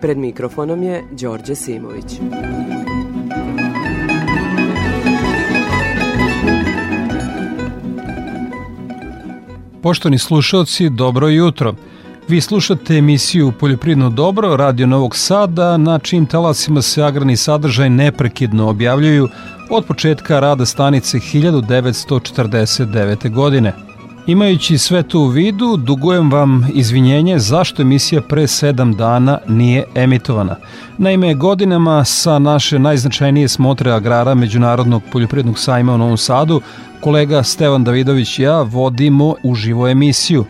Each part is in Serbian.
Pred mikrofonom je Đorđe Simović. Poštovani slušalci, dobro jutro. Vi slušate emisiju Poljoprivredno dobro, Radio Novog Sada, na čim talasima se agrani sadržaj neprekidno objavljuju od početka rada stanice 1949. godine. Imajući sve to u vidu, dugujem vam izvinjenje zašto emisija pre sedam dana nije emitovana. Naime, godinama sa naše najznačajnije smotre agrara Međunarodnog poljoprivrednog sajma u Novom Sadu, kolega Stevan Davidović i ja vodimo uživo emisiju.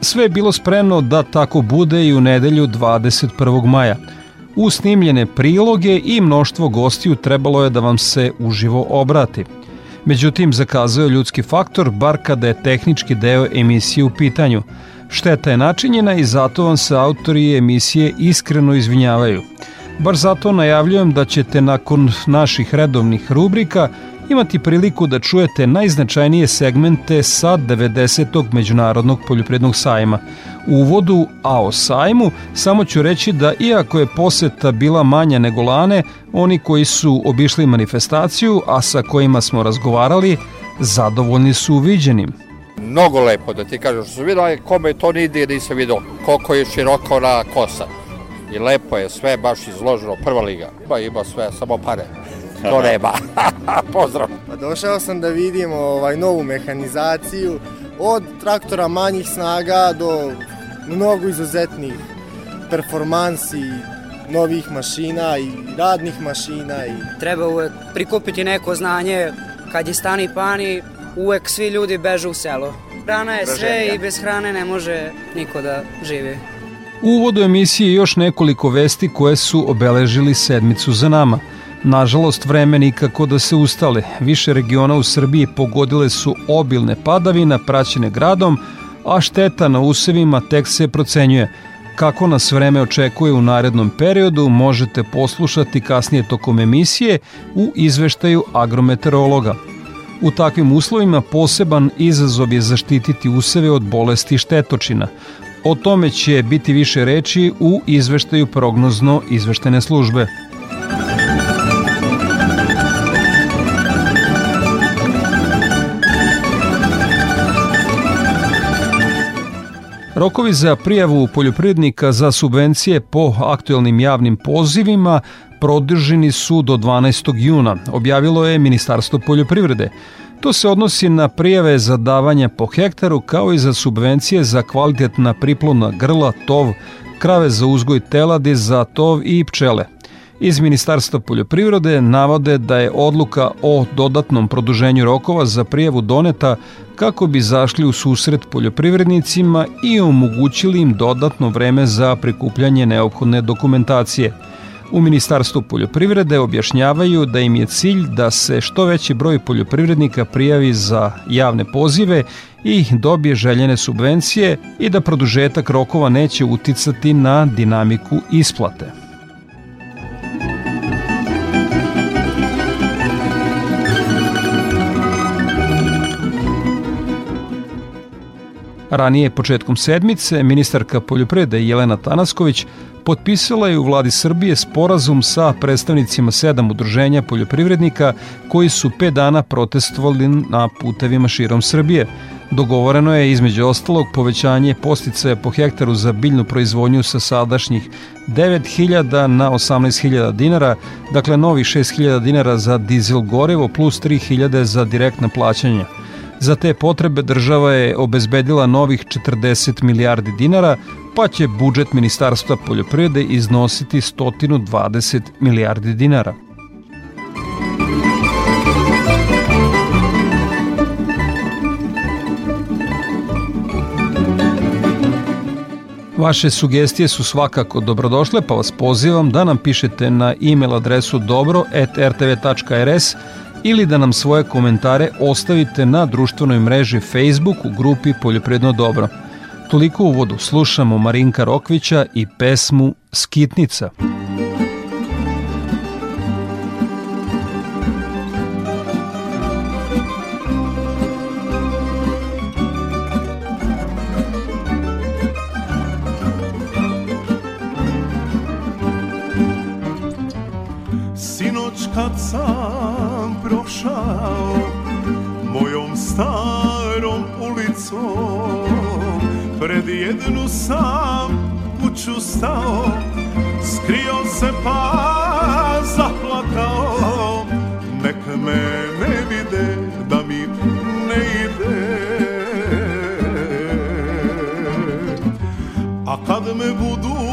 Sve je bilo spremno da tako bude i u nedelju 21. maja. U snimljene priloge i mnoštvo gostiju trebalo je da vam se uživo obrati – Međutim, zakazao je ljudski faktor, bar kada je tehnički deo emisije u pitanju. Šteta je načinjena i zato vam se autori emisije iskreno izvinjavaju. Bar zato najavljujem da ćete nakon naših redovnih rubrika imati priliku da čujete najznačajnije segmente sa 90. Međunarodnog poljoprednog sajma. U uvodu, a o sajmu, samo ću reći da iako je poseta bila manja nego lane, oni koji su obišli manifestaciju, a sa kojima smo razgovarali, zadovoljni su uviđenim. Mnogo lepo da ti kažem što sam vidio, kome to nigdje nisam vidio, koliko je široko na kosa. I lepo je sve baš izloženo, prva liga. Ima, ima sve, samo pare do neba. Pozdrav. Pa došao sam da vidim ovaj, novu mehanizaciju, od traktora manjih snaga do mnogo izuzetnih performansi, novih mašina i radnih mašina. I... Treba uvek prikupiti neko znanje, kad je stani pani, uvek svi ljudi bežu u selo. Hrana je sve i bez hrane ne može niko da živi. U uvodu emisije još nekoliko vesti koje su obeležili sedmicu za nama – Nažalost, vreme nikako da se ustale. Više regiona u Srbiji pogodile su obilne padavine praćene gradom, a šteta na usevima tek se procenjuje. Kako nas vreme očekuje u narednom periodu možete poslušati kasnije tokom emisije u izveštaju agrometeorologa. U takvim uslovima poseban izazov je zaštititi useve od bolesti štetočina. O tome će biti više reči u izveštaju prognozno izveštene službe. Rokovi za prijavu poljoprivrednika za subvencije po aktuelnim javnim pozivima produženi su do 12. juna, objavilo je Ministarstvo poljoprivrede. To se odnosi na prijave za davanje po hektaru kao i za subvencije za kvalitetna priplona grla, tov, krave za uzgoj teladi za tov i pčele – Iz Ministarstva poljoprivrede navode da je odluka o dodatnom produženju rokova za prijavu doneta kako bi zašli u susret poljoprivrednicima i omogućili im dodatno vreme za prikupljanje neophodne dokumentacije. U Ministarstvu poljoprivrede objašnjavaju da im je cilj da se što veći broj poljoprivrednika prijavi za javne pozive i dobije željene subvencije i da produžetak rokova neće uticati na dinamiku isplate. Ranije, početkom sedmice, ministarka poljoprede Jelena Tanasković potpisala je u vladi Srbije sporazum sa predstavnicima sedam udruženja poljoprivrednika koji su pet dana protestovali na putevima širom Srbije. Dogovoreno je između ostalog povećanje posticaja po hektaru za biljnu proizvodnju sa sadašnjih 9.000 na 18.000 dinara, dakle novi 6.000 dinara za dizel gorevo plus 3.000 za direktna plaćanja. Za te potrebe država je obezbedila novih 40 milijardi dinara, pa će budžet Ministarstva poljoprivrede iznositi 120 milijardi dinara. Vaše sugestije su svakako dobrodošle, pa vas pozivam da nam pišete na e-mail adresu dobro.rtv.rs ili da nam svoje komentare ostavite na društvenoj mreži Facebook u grupi Poljopredno dobro. Toliko uvodu slušamo Marinka Rokvića i pesmu Skitnica. Sinoć ulicom Pred jednu sam kuću stao Skrio se pa zaplakao. Nek me ne vide da mi ne ide. A kad me budu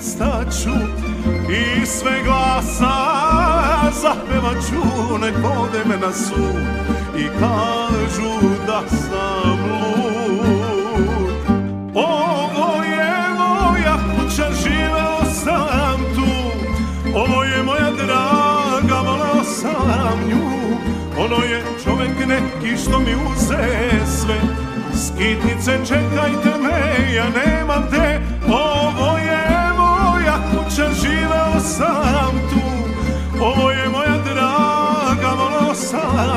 opet staću i sve glasa zapevaću nek vode me na sud i kažu da sam lud. Ovo je moja kuća, živeo sam tu. Ovo je moja draga, voleo sam nju. Ono je čovek neki što mi uze sve. Skitnice, čekajte me, ja nemam te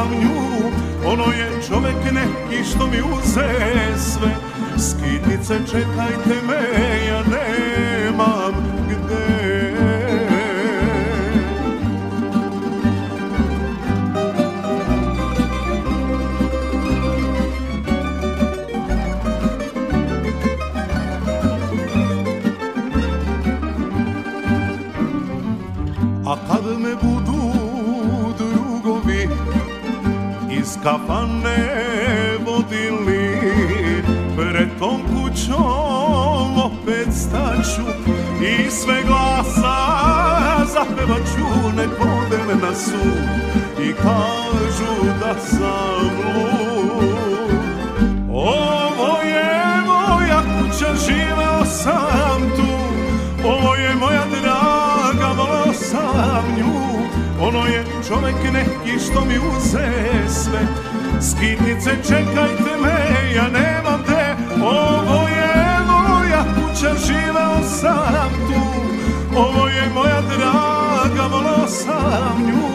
sam nju. Ono je čovek neki što mi uze sve. Skitnice, čekajte me, ja nemam kafane vodili. Pred tom kućom opet staću i sve glasa zapevaću Nek vode me na sud i kažu da sam lud čovek neki što mi uze sve. Skitnice, čekajte me, ja nemam te. Ovo je moja kuća, živeo sam tu. Ovo je moja draga, voleo sam nju.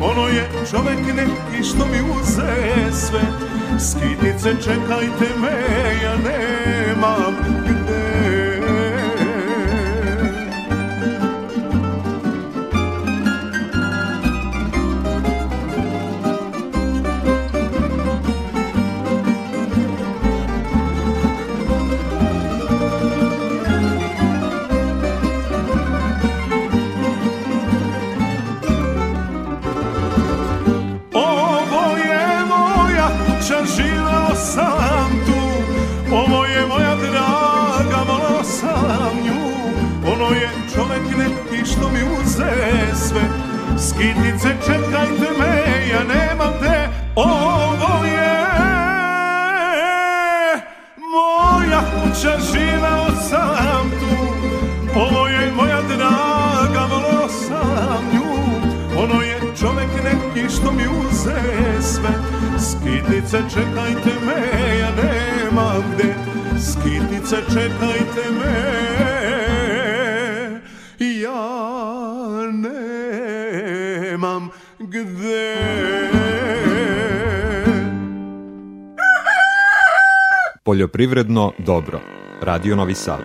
Ono je čovek neki što mi uze sve. Skitnice, čekajte me, ja nemam Poljoprivredno dobro. Radio Novi Sad.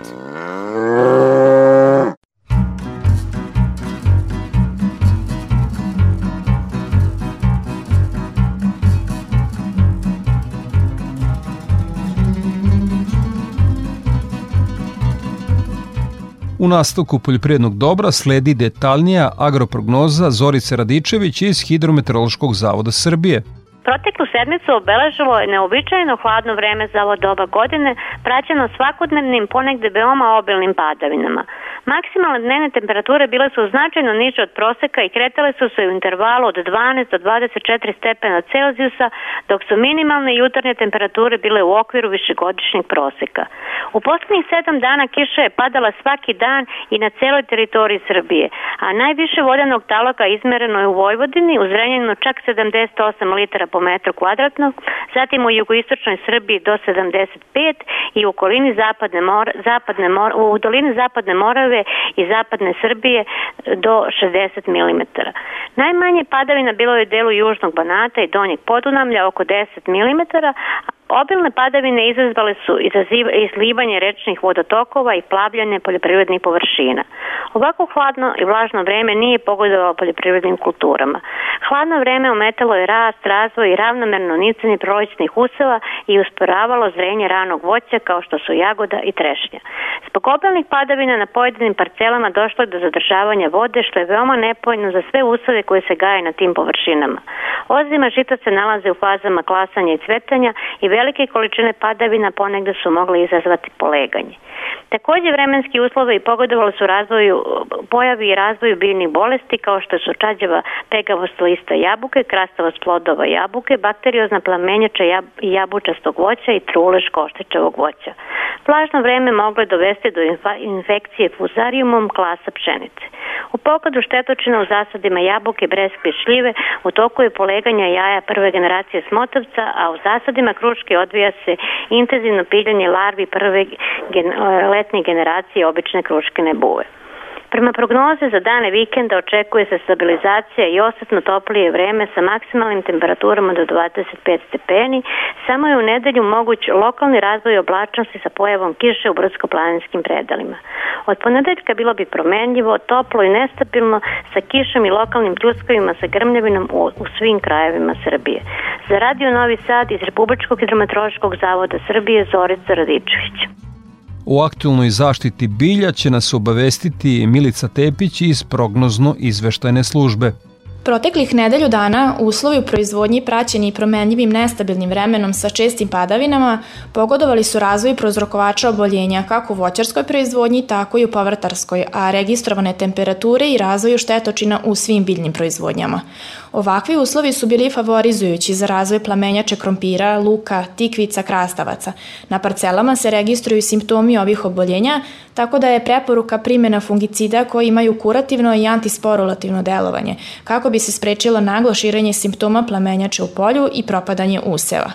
U nastavku poljoprivrednog dobra sledi detaljnija agroprognoza Zorice Radičević iz Hidrometeorološkog zavoda Srbije. Proteklu sedmicu obeležilo je neobičajeno hladno vreme za ovo doba godine, praćeno svakodnevnim ponegde veoma obilnim padavinama. Maksimalne dnevne temperature bile su značajno niže od proseka i kretale su se u intervalu od 12 do 24 stepena Celzijusa, dok su minimalne jutarnje temperature bile u okviru višegodišnjeg proseka. U poslednjih sedam dana kiša je padala svaki dan i na celoj teritoriji Srbije, a najviše vodenog taloka izmereno je u Vojvodini, u Zrenjaninu čak 78 litara po metru kvadratnog, zatim u jugoistočnoj Srbiji do 75 i u okolini zapadne, mora, zapadne mora, u dolini zapadne Morave i zapadne Srbije do 60 mm. Najmanje padavina bilo je u delu južnog Banata i donjeg Podunamlja oko 10 mm, Obilne padavine izazvale su izlivanje rečnih vodotokova i plavljanje poljoprivrednih površina. Ovako hladno i vlažno vreme nije pogodovalo poljoprivrednim kulturama. Hladno vreme ometalo je rast, razvoj i ravnomerno nicanje prolećnih useva i usporavalo zrenje ranog voća kao što su jagoda i trešnja. Zbog obilnih padavina na pojedinim parcelama došlo je do zadržavanja vode što je veoma nepojno za sve usove koje se gaje na tim površinama. Ozima žita se nalaze u fazama klasanja i cvetanja i velike količine padavina ponegde su mogle izazvati poleganje. Takođe vremenski uslovi pogodovali su razvoju, pojavi i razvoju biljnih bolesti kao što su čađava pegavost lista jabuke, krastavost plodova jabuke, bakteriozna plamenjača jab, jabučastog voća i trulež koštičevog voća. Vlažno vreme moglo je dovesti do infekcije fuzarijumom klasa pšenice. U pogledu štetočina u zasadima jabuke, breske i šljive u toku je poleganja jaja prve generacije smotavca, a u zasadima kruške odvija se intenzivno piljanje larvi prve gen, letnje generacije obične kruškine buve. Prema prognoze za dane vikenda očekuje se stabilizacija i osetno toplije vreme sa maksimalnim temperaturama do 25 stepeni, samo je u nedelju moguć lokalni razvoj oblačnosti sa pojavom kiše u brdsko-planinskim predelima. Od ponedeljka bilo bi promenljivo, toplo i nestabilno sa kišom i lokalnim pljuskovima sa grmljavinom u, u svim krajevima Srbije. Za Radio Novi Sad iz Republičkog hidrometeorološkog zavoda Srbije Zorica Radičević. O aktualnoj zaštiti bilja će nas obavestiti Milica Tepić iz prognozno izveštajne službe. Proteklih nedelju dana uslovi u proizvodnji praćeni promenljivim nestabilnim vremenom sa čestim padavinama pogodovali su razvoj prozrokovača oboljenja kako u voćarskoj proizvodnji, tako i u povrtarskoj, a registrovane temperature i razvoju štetočina u svim biljnim proizvodnjama. Ovakvi uslovi su bili favorizujući za razvoj plamenjače krompira, luka, tikvica, krastavaca. Na parcelama se registruju simptomi ovih oboljenja, tako da je preporuka primjena fungicida koji imaju kurativno i antisporulativno delovanje, kako bi se sprečilo naglo širenje simptoma plamenjače u polju i propadanje useva.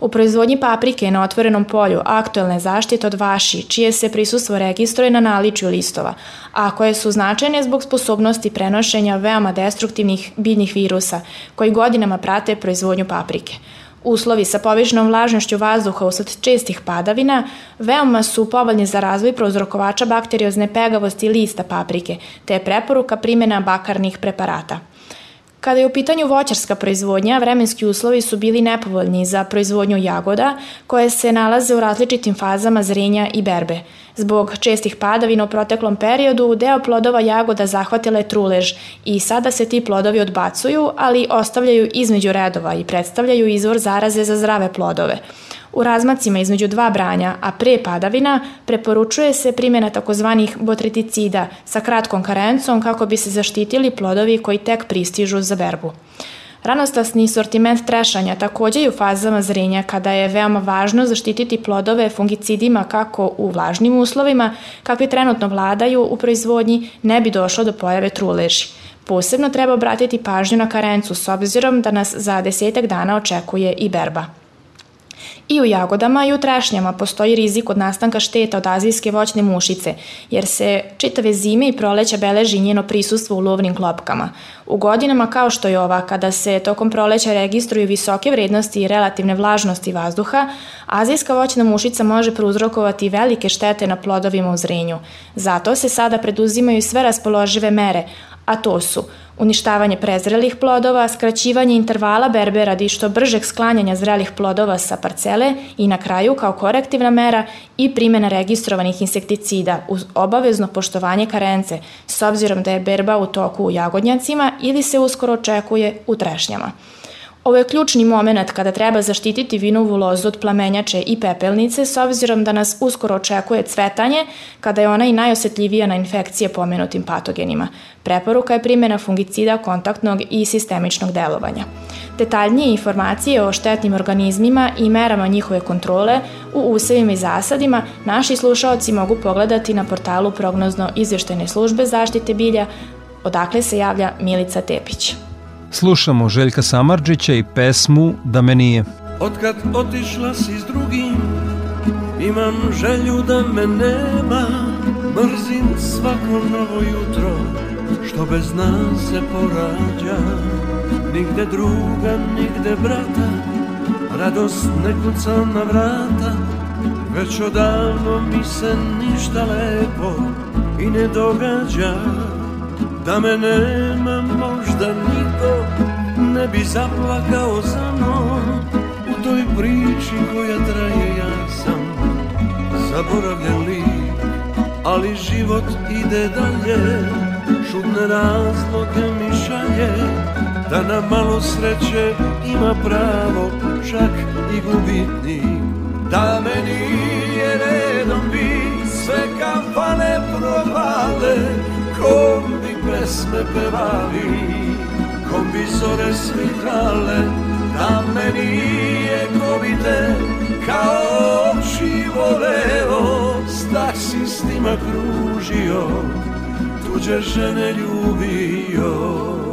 U proizvodnji paprike na otvorenom polju aktuelne zaštite od vaši, čije se prisustvo registruje na naličju listova, a koje su značajne zbog sposobnosti prenošenja veoma destruktivnih biljnih virusa koji godinama prate proizvodnju paprike. Uslovi sa povišenom vlažnošću vazduha usled čestih padavina veoma su povoljni za razvoj prouzrokovača bakteriozne pegavosti lista paprike, te je preporuka primjena bakarnih preparata. Kada je u pitanju voćarska proizvodnja, vremenski uslovi su bili nepovoljni za proizvodnju jagoda, koje se nalaze u različitim fazama zrenja i berbe. Zbog čestih padavina u proteklom periodu, deo plodova jagoda zahvatila je trulež i sada se ti plodovi odbacuju, ali ostavljaju između redova i predstavljaju izvor zaraze za zdrave plodove. U razmacima između dva branja, a pre padavina, preporučuje se primjena takozvanih botreticida sa kratkom karencom kako bi se zaštitili plodovi koji tek pristižu za berbu. Ranostasni sortiment trešanja takođe je u fazama zrenja kada je veoma važno zaštititi plodove fungicidima kako u vlažnim uslovima, kakvi trenutno vladaju u proizvodnji, ne bi došlo do pojave truleži. Posebno treba obratiti pažnju na karencu s obzirom da nas za desetak dana očekuje i berba. I u jagodama i u trešnjama postoji rizik od nastanka šteta od azijske voćne mušice, jer se čitave zime i proleća beleži njeno prisustvo u lovnim klopkama. U godinama kao što je ova, kada se tokom proleća registruju visoke vrednosti i relativne vlažnosti vazduha, azijska voćna mušica može prouzrokovati velike štete na plodovima u zrenju. Zato se sada preduzimaju sve raspoložive mere, a to su uništavanje prezrelih plodova, skraćivanje intervala berbe radi što bržeg sklanjanja zrelih plodova sa parcele i na kraju kao korektivna mera i primjena registrovanih insekticida uz obavezno poštovanje karence s obzirom da je berba u toku u jagodnjacima ili se uskoro očekuje u trešnjama. Ovo je ključni moment kada treba zaštititi vinovu lozu od plamenjače i pepelnice s obzirom da nas uskoro očekuje cvetanje kada je ona i najosetljivija na infekcije pomenutim patogenima. Preporuka je primjena fungicida kontaktnog i sistemičnog delovanja. Detaljnije informacije o štetnim organizmima i merama njihove kontrole u usevima i zasadima naši slušaoci mogu pogledati na portalu prognozno izvještajne službe zaštite bilja, odakle se javlja Milica Tepić. Slušamo Željka Samarđića i pesmu Da me nije. Otkad otišla si s drugim Imam želju da me nema Mrzim svako novo jutro Što bez nas se porađa. Nigde druga, nigde brata Radost ne kuca na vrata. Već odavno mi se ništa lepo I ne događa. Da me nema možda niko Ne bi zaplakao za mnom. U toj priči koja traje ja sam Zaboravljen lik Ali život ide dalje. Šudne razloge mi šalje Da na malo sreće ima pravo Čak i gubitnik Da me nije redom bi Sve kafane provale Kom pesme pevali Kom bi zore svitale me nije kovite Kao oči voleo S taksistima kružio Tuđe žene ljubio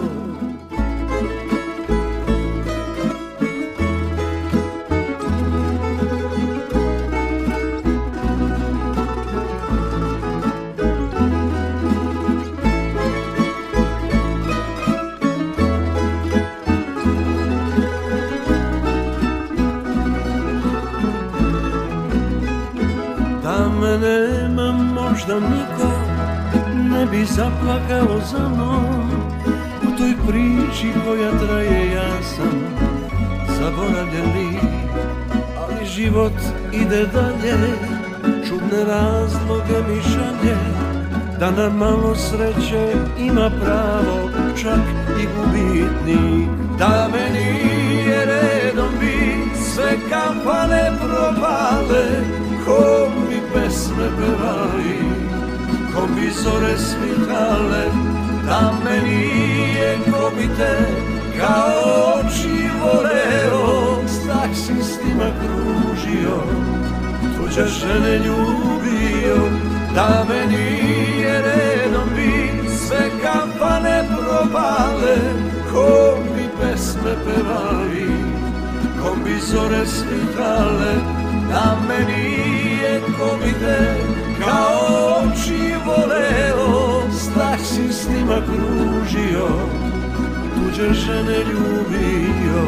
možda niko ne bi zaplakao za mnom. U toj priči koja traje ja sam zaboravljen lik Ali život ide dalje, čudne razloge mi šalje Da na malo sreće ima pravo čak i gubitnik Da me nije redom bi sve kampane propale Ko mi pesme pevali Ko bi zore svitale Da me nije ko bi te Kao oči voleo S taksistima kružio Tuđe žene ljubio Da me nije redom bi Sve kampane propale Ko bi pesme pevali Ko bi zore svitale Da me nije ko bi te Kao oči voleo S taksistima kružio Tuđe žene ljubio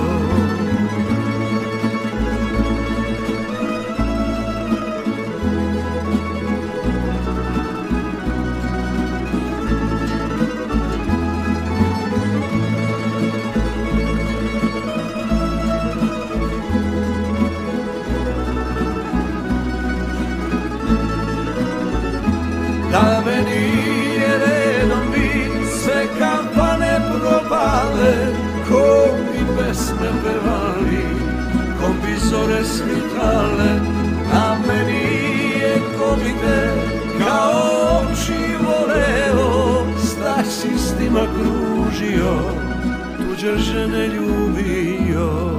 pesme pevali, ko bi zore svitale Da me nije ko bi te kao oči voleo S taksistima kružio, tuđe žene ljubio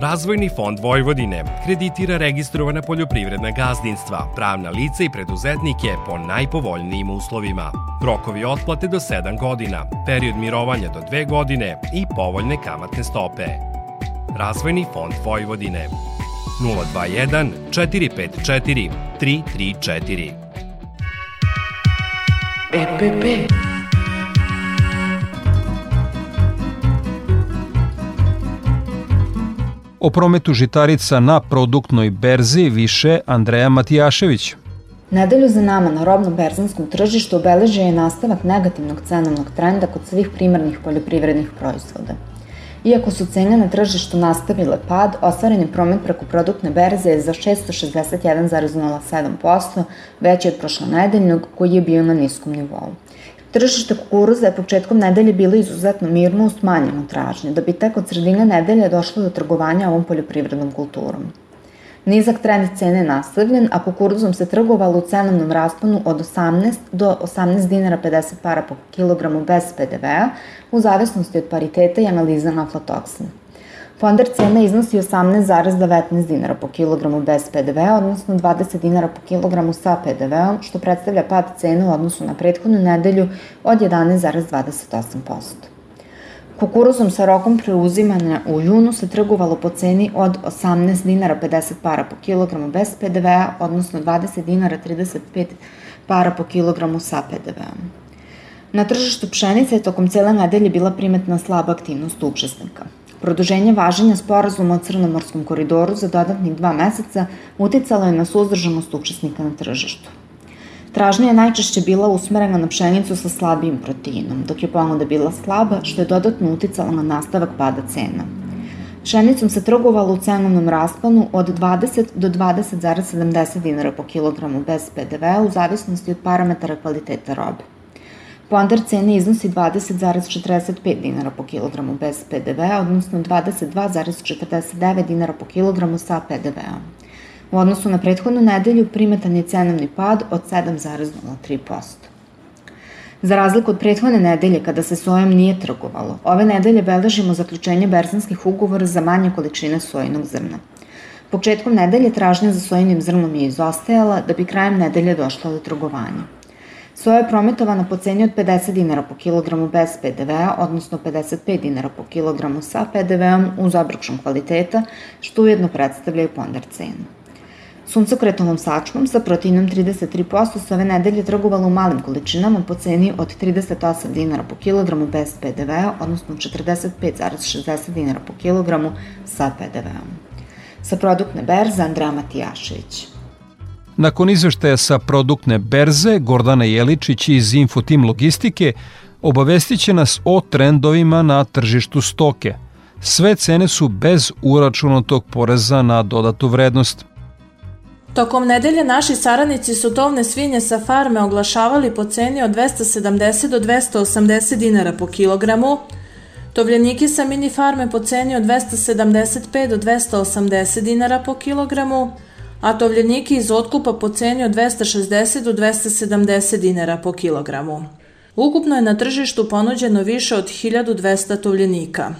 Razvojni fond Vojvodine kreditira registrovana poljoprivredna gazdinstva, pravna lica i preduzetnike po najpovoljnijim uslovima. Rokovi otplate do 7 godina, period mirovanja do 2 godine i povoljne kamatne stope. Razvojni fond Vojvodine. 021 454 334 EPP O prometu žitarica na produktnoj berzi više Andreja Matijašević. Nedelju za nama na robnom berzanskom tržištu obeležio je nastavak negativnog cenovnog trenda kod svih primarnih poljoprivrednih proizvoda. Iako su cene na tržištu nastavile pad, ostvaren je promet preko produktne berze za 661,07%, veći od prošlonedeljnog koji je bio na niskom nivou. Tržište kukuruza je početkom nedelje bilo izuzetno mirno u smanjenu tražnju, da bi tek od sredine nedelje došlo do trgovanja ovom poljoprivrednom kulturom. Nizak trend cene je nastavljen, a kukuruzom se trgovalo u cenovnom rasponu od 18 do 18 dinara 50 para po kilogramu bez PDV-a, u zavisnosti od pariteta i analiza na aflatoksin. Fonder cena iznosi 18,19 dinara po kilogramu bez PDV, odnosno 20 dinara po kilogramu sa PDV-om, što predstavlja pad cene u odnosu na prethodnu nedelju od 11,28%. Kukuruzom sa rokom preuzimanja u junu se trgovalo po ceni od 18 dinara 50 para po kilogramu bez PDV-a, odnosno 20 dinara 35 para po kilogramu sa PDV-om. Na tržištu pšenice je tokom cele nedelje bila primetna slaba aktivnost učesnika. Produženje važenja sporazuma o Crnomorskom koridoru za dodatnih dva meseca uticalo je na suzdržanost učesnika na tržištu. Tražnja je najčešće bila usmerena na pšenicu sa slabijim proteinom, dok je ponuda bila slaba, što je dodatno uticalo na nastavak pada cena. Pšenicom se trgovalo u cenovnom rasponu od 20 do 20,70 dinara po kilogramu bez PDV u zavisnosti od parametara kvaliteta robe. Ponder cene iznosi 20,45 dinara po kilogramu bez PDV, odnosno 22,49 dinara po kilogramu sa PDV-om. U odnosu na prethodnu nedelju primetan je cenovni pad od 7,03%. Za razliku od prethodne nedelje kada se sojom nije trgovalo, ove nedelje beležimo zaključenje berzanskih ugovora za manje količine sojinog zrna. Početkom nedelje tražnja za sojinim zrnom je izostajala da bi krajem nedelje došla do trgovanja. Soja je prometovana po ceni od 50 dinara po kilogramu bez PDV-a, odnosno 55 dinara po kilogramu sa PDV-om uz obračun kvaliteta, što ujedno predstavlja i ponder cenu. Suncokretovom sačmom sa proteinom 33% se ove nedelje trgovalo u malim količinama po ceni od 38 dinara po kilogramu bez PDV-a, odnosno 45,60 dinara po kilogramu sa PDV-om. Sa produktne berze Andreja Matijašević. Nakon izveštaja sa produktne berze, Gordana Jeličić iz Infotim Logistike obavestit će nas o trendovima na tržištu stoke. Sve cene su bez uračunatog poreza na dodatu vrednost. Tokom nedelje naši saradnici su tovne svinje sa farme oglašavali po ceni od 270 do 280 dinara po kilogramu, tovljeniki sa mini farme po ceni od 275 do 280 dinara po kilogramu, a tovljeniki iz otkupa po ceni od 260 do 270 dinara po kilogramu. Ukupno je na tržištu ponuđeno više od 1200 tovljenika.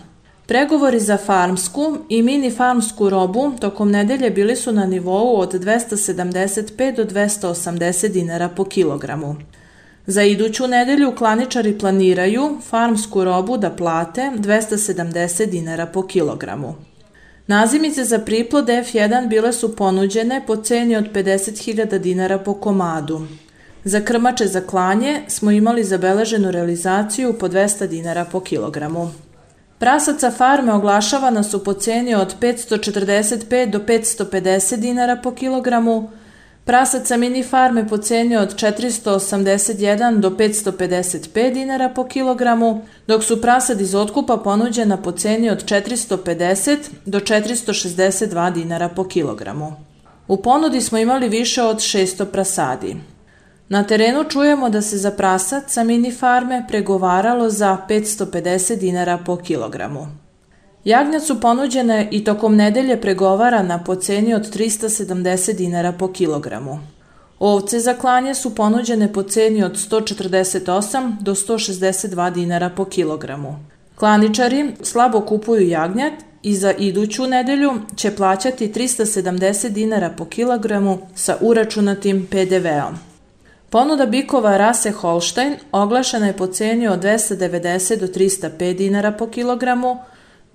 Pregovori za farmsku i mini farmsku robu tokom nedelje bili su na nivou od 275 do 280 dinara po kilogramu. Za iduću nedelju klaničari planiraju farmsku robu da plate 270 dinara po kilogramu. Nazimice za priplod F1 bile su ponuđene po ceni od 50.000 dinara po komadu. Za krmače za klanje smo imali zabeleženu realizaciju po 200 dinara po kilogramu. Prasaca farme oglašavana su po ceni od 545 do 550 dinara po kilogramu, prasaca mini farme po ceni od 481 do 555 dinara po kilogramu, dok su prasad iz otkupa ponuđena po ceni od 450 do 462 dinara po kilogramu. U ponudi smo imali više od 600 prasadi. Na terenu čujemo da se za prasac sa mini farme pregovaralo za 550 dinara po kilogramu. Jagnjac su ponuđene i tokom nedelje pregovarana po ceni od 370 dinara po kilogramu. Ovce za klanje su ponuđene po ceni od 148 do 162 dinara po kilogramu. Klaničari slabo kupuju jagnjak i za iduću nedelju će plaćati 370 dinara po kilogramu sa uračunatim PDV-om. Ponuda bikova rase Holstein oglašena je po ceni od 290 do 305 dinara po kilogramu,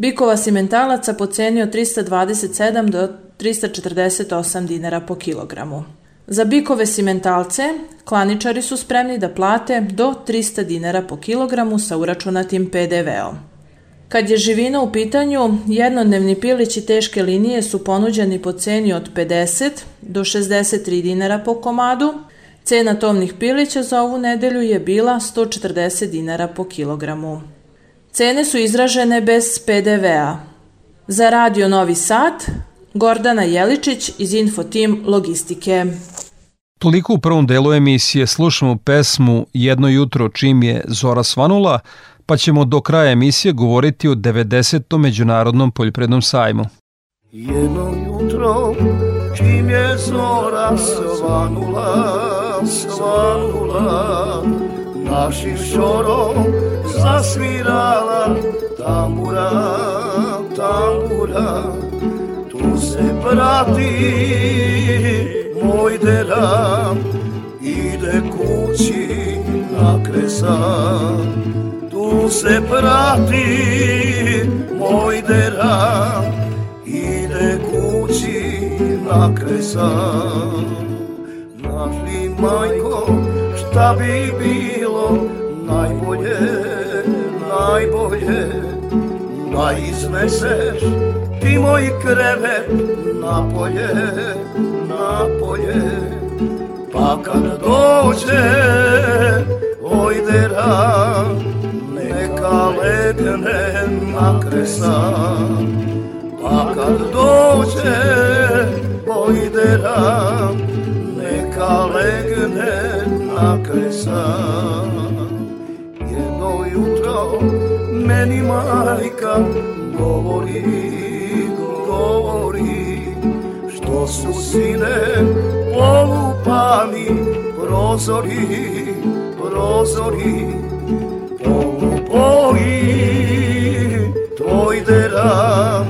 Bikova simentalaca po ceni od 327 do 348 dinara po kilogramu. Za bikove simentalce klaničari su spremni da plate do 300 dinara po kilogramu sa uračunatim PDV-om. Kad je živina u pitanju, jednodnevni pilići teške linije su ponuđeni po ceni od 50 do 63 dinara po komadu. Cena tovnih pilića za ovu nedelju je bila 140 dinara po kilogramu. Cene su izražene bez PDV-a. Za Radio Novi Sad, Gordana Jeličić iz Infotim Logistike. Toliko u prvom delu emisije slušamo pesmu Jedno jutro čim je Zora svanula, pa ćemo do kraja emisije govoriti o 90. Međunarodnom poljoprednom sajmu. Jedno jutro čim je zora svanula, svanula, našim šorom zasvirala tambura, tambura, tu se prati moj deram, ide kući na kresan tu se prati moj deram ide kući na kresan Našli majko šta bi bilo najbolje, najbolje. Da izneseš ti moj krevet napolje, napolje Pa kad dođe oj deram neka legne na kresan Pa kad dođe pojdera Neka legne na kresan Jedno jutro meni majka govori, govori Što su sine polupani prozori, prozori. Poji tvoj deram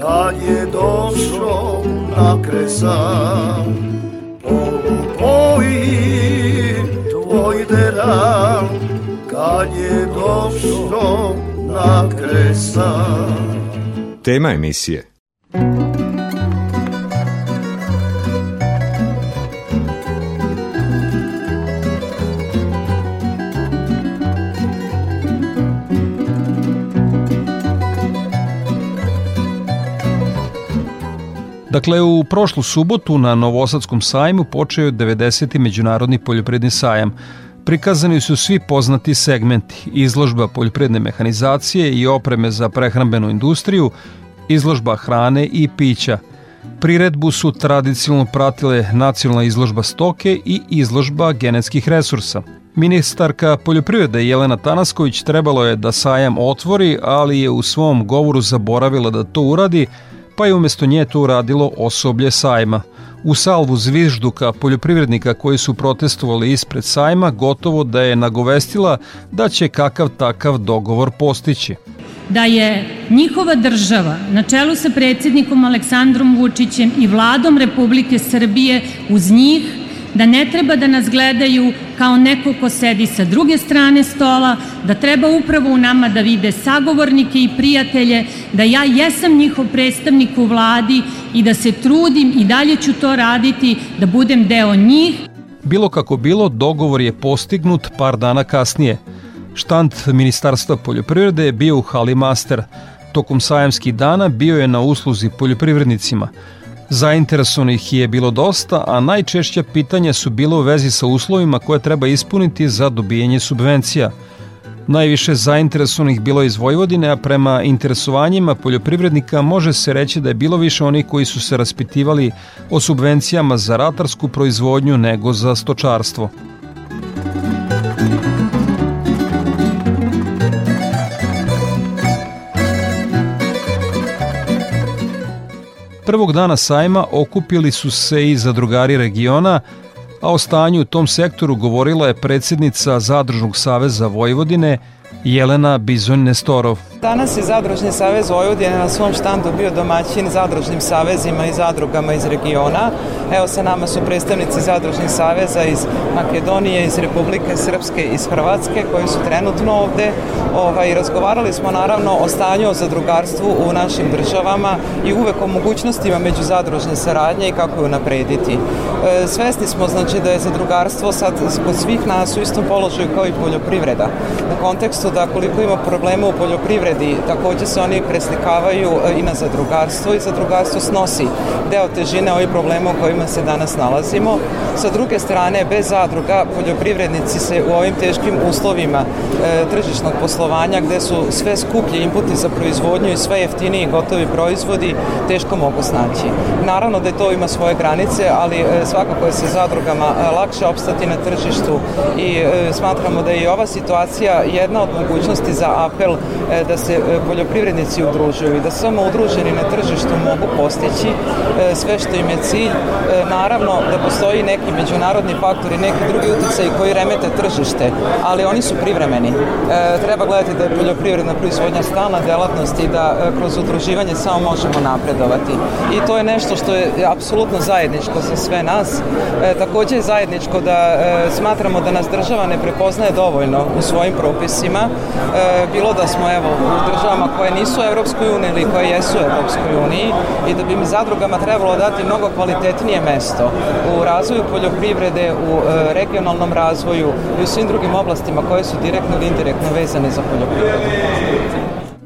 kad je došao na kresan tvoj deram kad je došao na kresan Tema emisije Dakle, u prošlu subotu na Novosadskom sajmu počeo je 90. Međunarodni poljopredni sajam. Prikazani su svi poznati segmenti, izložba poljopredne mehanizacije i opreme za prehrambenu industriju, izložba hrane i pića. Priredbu su tradicionalno pratile nacionalna izložba stoke i izložba genetskih resursa. Ministarka poljoprivrede Jelena Tanasković trebalo je da sajam otvori, ali je u svom govoru zaboravila da to uradi, pa je umesto nje to uradilo osoblje sajma. U salvu zvižduka poljoprivrednika koji su protestovali ispred sajma gotovo da je nagovestila da će kakav takav dogovor postići. Da je njihova država na čelu sa predsjednikom Aleksandrom Vučićem i vladom Republike Srbije uz njih da ne treba da nas gledaju kao neko ko sedi sa druge strane stola, da treba upravo u nama da vide sagovornike i prijatelje, da ja jesam njihov predstavnik u vladi i da se trudim i dalje ću to raditi, da budem deo njih. Bilo kako bilo, dogovor je postignut par dana kasnije. Štant Ministarstva poljoprivrede je bio u Hali Master. Tokom sajamskih dana bio je na usluzi poljoprivrednicima – Zainteresovanih je bilo dosta, a najčešća pitanja su bilo u vezi sa uslovima koje treba ispuniti za dobijanje subvencija. Najviše zainteresovanih bilo iz Vojvodine, a prema interesovanjima poljoprivrednika može se reći da je bilo više onih koji su se raspitivali o subvencijama za ratarsku proizvodnju nego za stočarstvo. Prvog dana sajma okupili su se i zadrugari regiona, a o stanju u tom sektoru govorila je predsjednica Zadružnog saveza Vojvodine Jelena Bizon-Nestorov. Danas je Zadružni savez Vojvodine na svom štandu bio domaćin zadružnim savezima i zadrugama iz regiona Evo sa nama su predstavnici Zadružnih saveza iz Makedonije, iz Republike Srpske, iz Hrvatske koji su trenutno ovde. Ovaj, razgovarali smo naravno o stanju o zadrugarstvu u našim državama i uvek o mogućnostima međuzadružne saradnje i kako ju naprediti. E, svesni smo znači da je zadrugarstvo sad kod svih nas u istom položaju kao i poljoprivreda. U kontekstu da koliko ima problema u poljoprivredi, takođe se oni preslikavaju e, i na zadrugarstvo i zadrugarstvo snosi deo težine ovih problema u kojima se danas nalazimo. Sa druge strane, bez zadruga poljoprivrednici se u ovim teškim uslovima e, tržišnog poslovanja gde su sve skuplji inputi za proizvodnju i sve jeftiniji gotovi proizvodi teško mogu snaći. Naravno da je to ima svoje granice, ali e, svakako je sa zadrugama e, lakše opstati na tržištu i e, smatramo da je i ova situacija jedna od mogućnosti za apel e, da se e, poljoprivrednici udružuju i da samo udruženi na tržištu mogu postići e, sve što im je cilj. E, naravno da postoji neki međunarodni faktori, neki drugi uticaj koji remete tržište, ali oni su privremeni. Treba gledati da je poljoprivredna proizvodnja stalna delatnost i da kroz udruživanje samo možemo napredovati. I to je nešto što je apsolutno zajedničko za sve nas. Takođe je zajedničko da smatramo da nas država ne prepoznaje dovoljno u svojim propisima, bilo da smo evo u državama koje nisu u Evropskoj uniji ili koje jesu u Evropskoj uniji i da bi mi zadrugama trebalo dati mnogo kvalitetnije mesto u razvoju poljoprivrede, u e, regionalnom razvoju i u svim drugim oblastima koje su direktno ili indirektno vezane za poljoprivredu.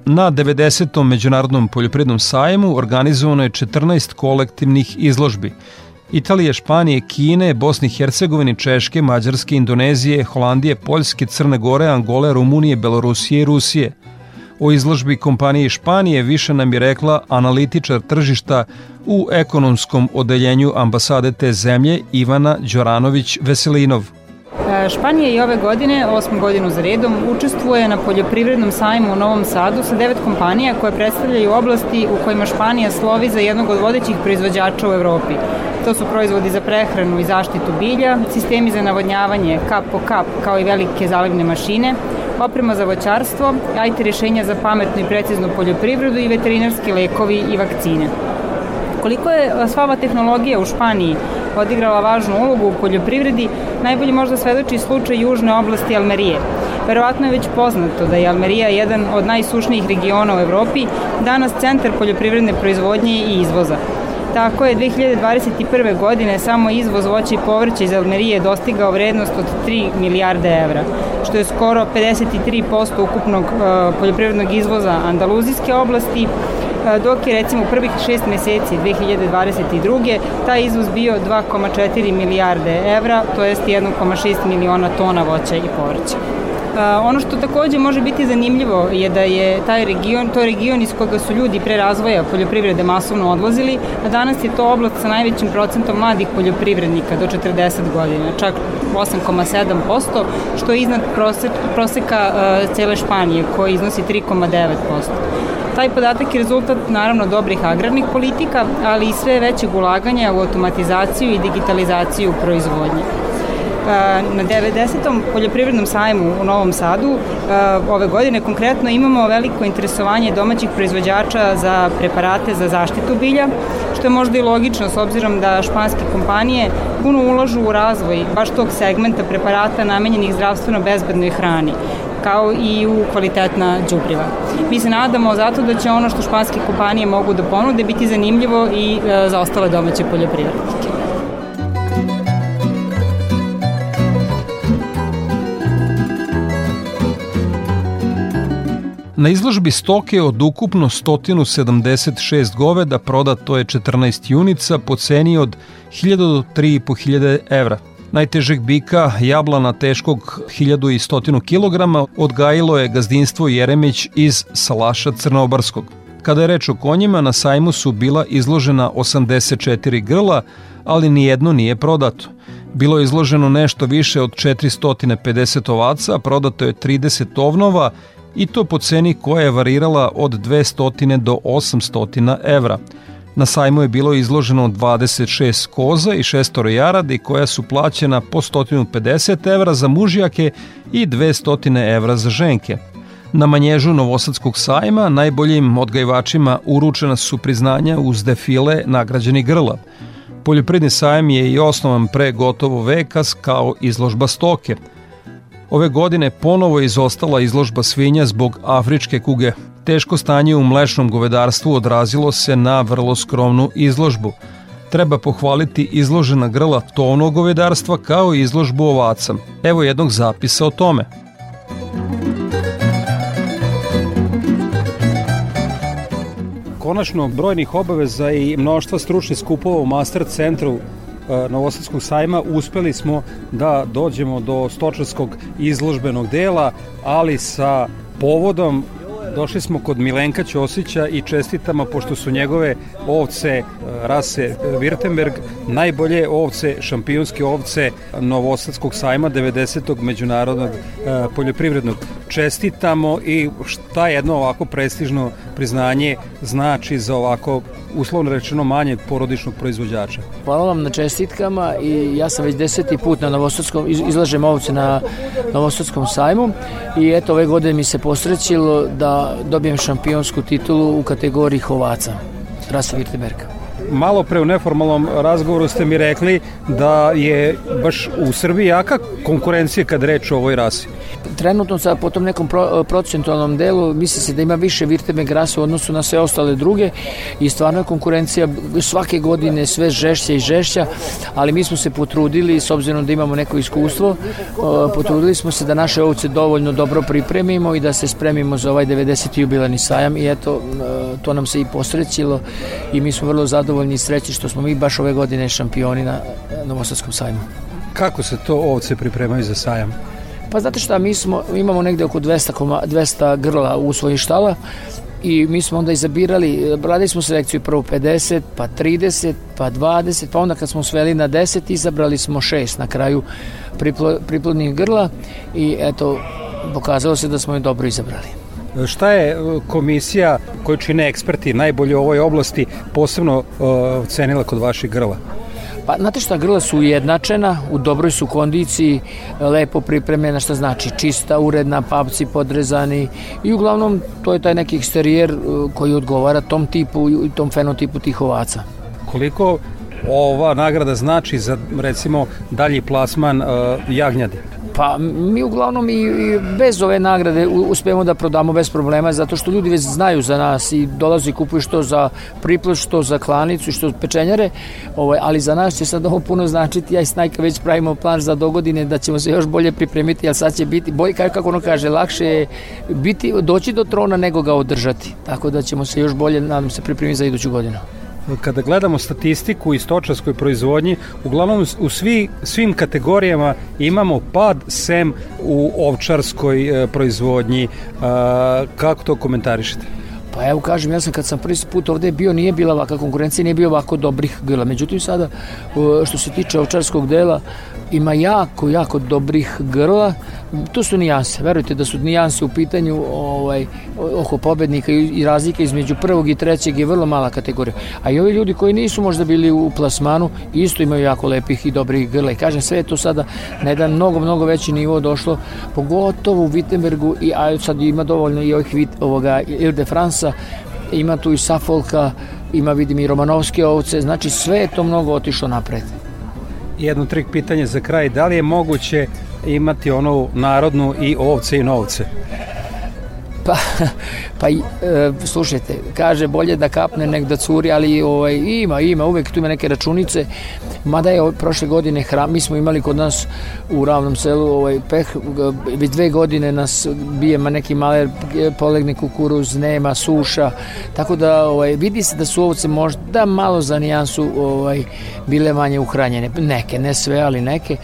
Na 90. Međunarodnom poljoprivrednom sajmu organizovano je 14 kolektivnih izložbi. Italije, Španije, Kine, Bosne i Hercegovine, Češke, Mađarske, Indonezije, Holandije, Poljske, Crne Gore, Angole, Rumunije, Belorusije i Rusije. O izložbi kompanije Španije više nam je rekla analitičar tržišta u ekonomskom odeljenju ambasade te zemlje Ivana Đoranović-Veselinov. E, Španija i ove godine, osmu godinu za redom, učestvuje na poljoprivrednom sajmu u Novom Sadu sa devet kompanija koje predstavljaju oblasti u kojima Španija slovi za jednog od vodećih proizvođača u Evropi. To su proizvodi za prehranu i zaštitu bilja, sistemi za navodnjavanje kap po kap kao i velike zalivne mašine, oprema za voćarstvo, IT rješenja za pametnu i preciznu poljoprivredu i veterinarski lekovi i vakcine. Koliko je sva ova tehnologija u Španiji odigrala važnu ulogu u poljoprivredi, najbolje možda svedoči slučaj južne oblasti Almerije. Verovatno je već poznato da je Almerija jedan od najsušnijih regiona u Evropi, danas centar poljoprivredne proizvodnje i izvoza. Tako je 2021. godine samo izvoz voća i povrća iz Almerije dostigao vrednost od 3 milijarde evra, što je skoro 53% ukupnog uh, poljoprivrednog izvoza Andaluzijske oblasti, dok je recimo u prvih šest meseci 2022. taj izvoz bio 2,4 milijarde evra, to jest 1,6 miliona tona voća i povrća. Ono što takođe može biti zanimljivo je da je taj region, to region iz koga su ljudi pre razvoja poljoprivrede masovno odlazili, a danas je to oblast sa najvećim procentom mladih poljoprivrednika do 40 godina, čak 8,7%, što je iznad proseka cele Španije koji iznosi 3,9%. Taj podatak je rezultat naravno dobrih agrarnih politika, ali i sve većeg ulaganja u automatizaciju i digitalizaciju proizvodnje. Na 90. poljoprivrednom sajmu u Novom Sadu ove godine konkretno imamo veliko interesovanje domaćih proizvođača za preparate za zaštitu bilja, što je možda i logično s obzirom da španske kompanije puno ulažu u razvoj baš tog segmenta preparata namenjenih zdravstveno bezbednoj hrani kao i u kvalitetna đubriva. Mi se nadamo zato da će ono što španske kompanije mogu da ponude biti zanimljivo i e, za ostale domaće poljoprivrednike. Na izložbi stoke od ukupno 176 goveda prodato je 14 junica po ceni od 1000 do 3500 evra. Najtežeg bika, jablana teškog 1100 kg, odgajilo je gazdinstvo Jeremić iz Salaša Crnobarskog. Kada je reč o konjima, na sajmu su bila izložena 84 grla, ali nijedno nije prodato. Bilo je izloženo nešto više od 450 ovaca, prodato je 30 ovnova i to po ceni koja je varirala od 200 do 800 evra. Na sajmu je bilo izloženo 26 koza i šestoro jaradi koja su plaćena po 150 evra za mužjake i 200 evra za ženke. Na manježu Novosadskog sajma najboljim odgajivačima uručena su priznanja uz defile nagrađeni grla. Poljoprivredni sajam je i osnovan pre gotovo veka kao izložba stoke. Ove godine ponovo je izostala izložba svinja zbog afričke kuge. Teško stanje u mlečnom govedarstvu odrazilo se na vrlo skromnu izložbu. Treba pohvaliti izložena grla tovnog govedarstva kao i izložbu ovaca. Evo jednog zapisa o tome. Konačno, brojnih obaveza i mnoštva stručnih skupova u Master centru Novosadskog sajma uspeli smo da dođemo do stočarskog izložbenog dela, ali sa povodom Došli smo kod Milenka Ćosića i čestitama pošto su njegove ovce e, rase Wirtenberg najbolje ovce, šampionske ovce Novosadskog sajma 90. međunarodnog e, poljoprivrednog. Čestitamo i šta jedno ovako prestižno priznanje znači za ovako uslovno rečeno manje porodičnog proizvođača. Hvala vam na čestitkama i ja sam već deseti put na Novosadskom, izlažem ovce na Novosadskom sajmu i eto ove godine mi se posrećilo da dobijem šampionsku titulu u kategoriji hovaca, rasa Wirteberga malo pre u neformalnom razgovoru ste mi rekli da je baš u Srbiji jaka konkurencija kad reč o ovoj rasi. Trenutno sa po tom nekom pro, procentualnom delu misli se da ima više Virtebeg rase u odnosu na sve ostale druge i stvarno je konkurencija svake godine sve žešća i žešća, ali mi smo se potrudili s obzirom da imamo neko iskustvo, potrudili smo se da naše ovce dovoljno dobro pripremimo i da se spremimo za ovaj 90. jubilani sajam i eto to nam se i posrećilo i mi smo vrlo zadovoljni zadovoljni i srećni što smo mi baš ove godine šampioni na Novosadskom sajmu. Kako se to ovce pripremaju za sajam? Pa znate šta, mi smo, imamo negde oko 200, koma, 200 grla u svojih štala i mi smo onda izabirali, radili smo selekciju prvo 50, pa 30, pa 20, pa onda kad smo sveli na 10, izabrali smo 6 na kraju priplo, priplodnih grla i eto, pokazalo se da smo je dobro izabrali. Šta je e, komisija koju čine eksperti najbolje u ovoj oblasti posebno uh, cenila kod vaših grla? Pa, znate šta, grla su ujednačena, u dobroj su kondiciji, lepo pripremljena, šta znači čista, uredna, papci podrezani i uglavnom to je taj neki eksterijer e, koji odgovara tom tipu i tom fenotipu tih ovaca. Koliko ova nagrada znači za recimo dalji plasman uh, jagnjadi? Pa mi uglavnom i, i bez ove nagrade uspemo da prodamo bez problema zato što ljudi već znaju za nas i dolaze i kupuju što za priplot, što za klanicu, što pečenjare, ovaj, ali za nas će sad ovo puno značiti, ja i Snajka već pravimo plan za dogodine da ćemo se još bolje pripremiti, jer sad će biti, bolje, kako ono kaže, lakše je biti, doći do trona nego ga održati, tako da ćemo se još bolje, nadam se, pripremiti za iduću godinu kada gledamo statistiku i stočarskoj proizvodnji, uglavnom u svi, svim kategorijama imamo pad sem u ovčarskoj e, proizvodnji. E, kako to komentarišete? Pa evo kažem, ja sam kad sam prvi put ovde bio, nije bila ovaka konkurencija, nije bio ovako dobrih grla. Međutim, sada, što se tiče ovčarskog dela, ima jako, jako dobrih grla. To su nijanse. Verujte da su nijanse u pitanju ovaj, oko pobednika i razlika između prvog i trećeg je vrlo mala kategorija. A i ovi ljudi koji nisu možda bili u plasmanu isto imaju jako lepih i dobrih grla. I kažem, sve je to sada na jedan mnogo, mnogo veći nivo došlo, pogotovo u Wittenbergu i a sad ima dovoljno i ovih ovoga Ile de Fransa, ima tu i Safolka, ima vidim i Romanovske ovce, znači sve je to mnogo otišlo napred jedno trik pitanje za kraj, da li je moguće imati onu narodnu i ovce i novce? Pa, pa e, slušajte, kaže bolje da kapne nek da curi, ali ovaj, ima, ima, uvek tu ima neke računice, mada je prošle godine hram, mi smo imali kod nas u ravnom selu ovaj, peh, već dve godine nas bijema neki maler, polegne kukuruz, nema, suša, tako da ovaj, vidi se da su ovce možda malo za nijansu ovaj, bile manje uhranjene, neke, ne sve, ali neke,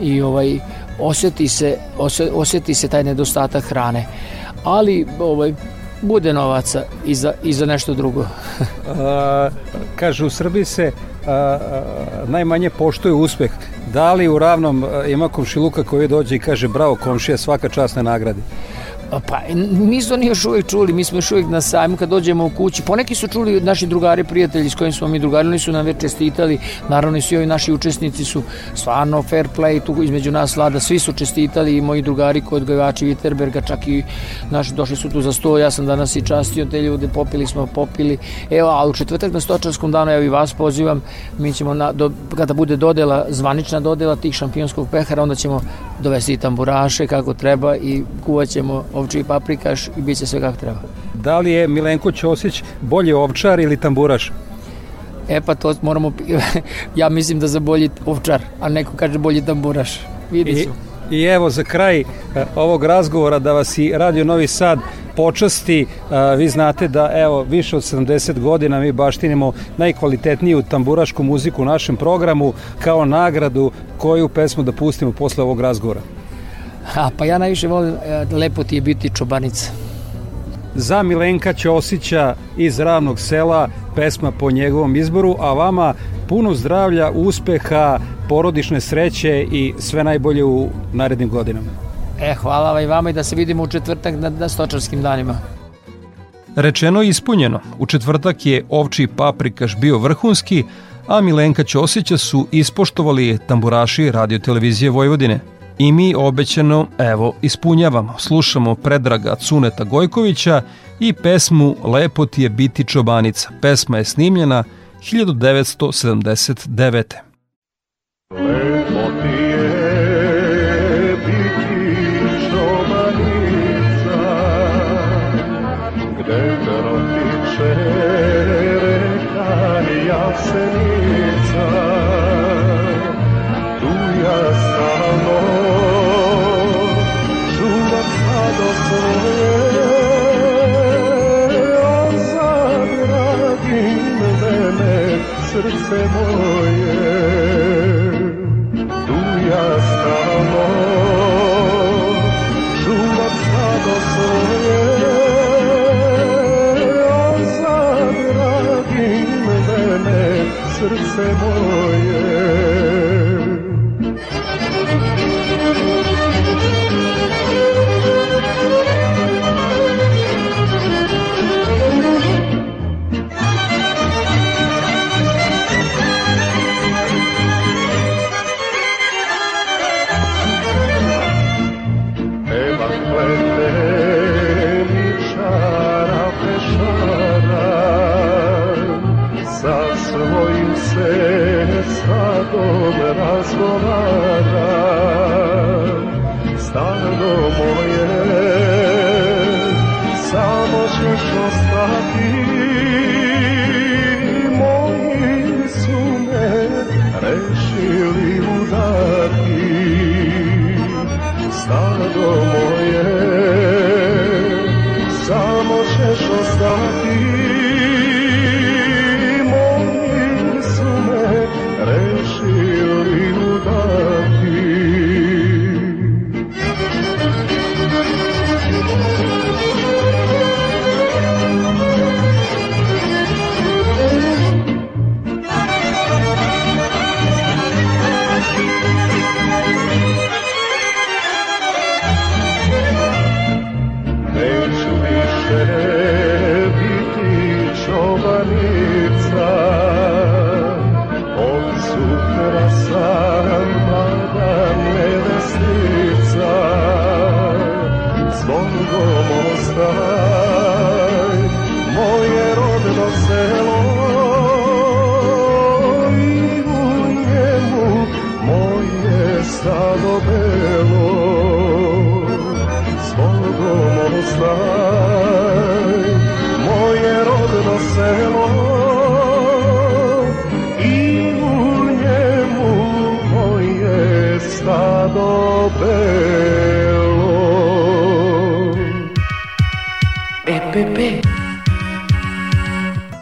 i ovaj, osjeti se, osjeti se taj nedostatak hrane ali ovaj, bude novaca i za, i za nešto drugo. a, kaže, u Srbiji se a, a, najmanje poštuje uspeh. Da li u ravnom ima komšiluka koji dođe i kaže bravo komšija svaka čast na nagradi? Pa, nisu oni još uvijek čuli, mi smo još uvijek na sajmu kad dođemo u kući. Poneki su čuli naši drugari, prijatelji s kojim smo mi drugari, oni su nam već čestitali. Naravno i svi ovi naši učesnici su stvarno fair play tu između nas vlada. Svi su čestitali i moji drugari kod odgajivači Viterberga, čak i naši došli su tu za sto. Ja sam danas i častio te ljude, popili smo, popili. Evo, a u četvrtak na stočarskom danu, evo i vas pozivam, mi ćemo, na, do, kada bude dodela, zvanična dodela tih šampionskog pehara, onda ćemo dovesti tamburaše kako treba i kuvat ćemo ovči paprikaš i bit će sve kako treba. Da li je Milenko Ćosić bolji ovčar ili tamburaš? E pa to moramo, ja mislim da za bolji ovčar, a neko kaže bolji tamburaš. Vidi I, I evo za kraj e, ovog razgovora da vas i Radio Novi Sad počasti. E, vi znate da evo više od 70 godina mi baštinimo najkvalitetniju tamburašku muziku u našem programu kao nagradu koju pesmu da pustimo posle ovog razgovora. A, pa ja najviše volim, e, lepo ti je biti čobanica. Za Milenka Ćosića iz Ravnog sela, pesma po njegovom izboru, a vama puno zdravlja, uspeha, porodične sreće i sve najbolje u narednim godinama. E, hvala i vama i da se vidimo u četvrtak na, na stočarskim danima. Rečeno i ispunjeno. U četvrtak je ovči paprikaš bio vrhunski, a Milenka Ćosića su ispoštovali tamburaši radio televizije Vojvodine – I mi obećano, evo, ispunjavamo. Slušamo Predraga Cuneta Gojkovića i pesmu Lepo ti je biti čobanica. Pesma je snimljena 1979. Lepo ti je biti čobanica Gde protiče reka Jasenica It's a boy.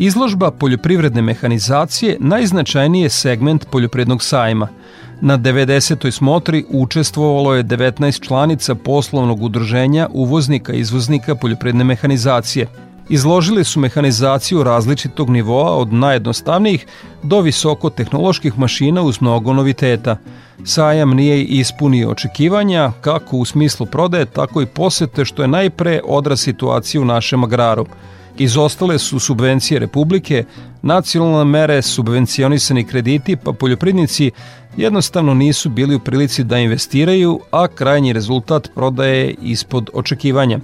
Izložba poljoprivredne mehanizacije najznačajniji je segment poljoprivrednog sajma. Na 90. smotri učestvovalo je 19 članica poslovnog udruženja uvoznika i izvoznika poljoprivredne mehanizacije. Izložili su mehanizaciju različitog nivoa od najjednostavnijih do visoko tehnoloških mašina uz mnogo noviteta. Sajam nije ispunio očekivanja kako u smislu prodaje, tako i posete što je najpre odraz situacije u našem agraru – Izostale su subvencije Republike, nacionalne mere, subvencionisani krediti, pa poljoprivrednici jednostavno nisu bili u prilici da investiraju, a krajnji rezultat prodaje ispod očekivanja.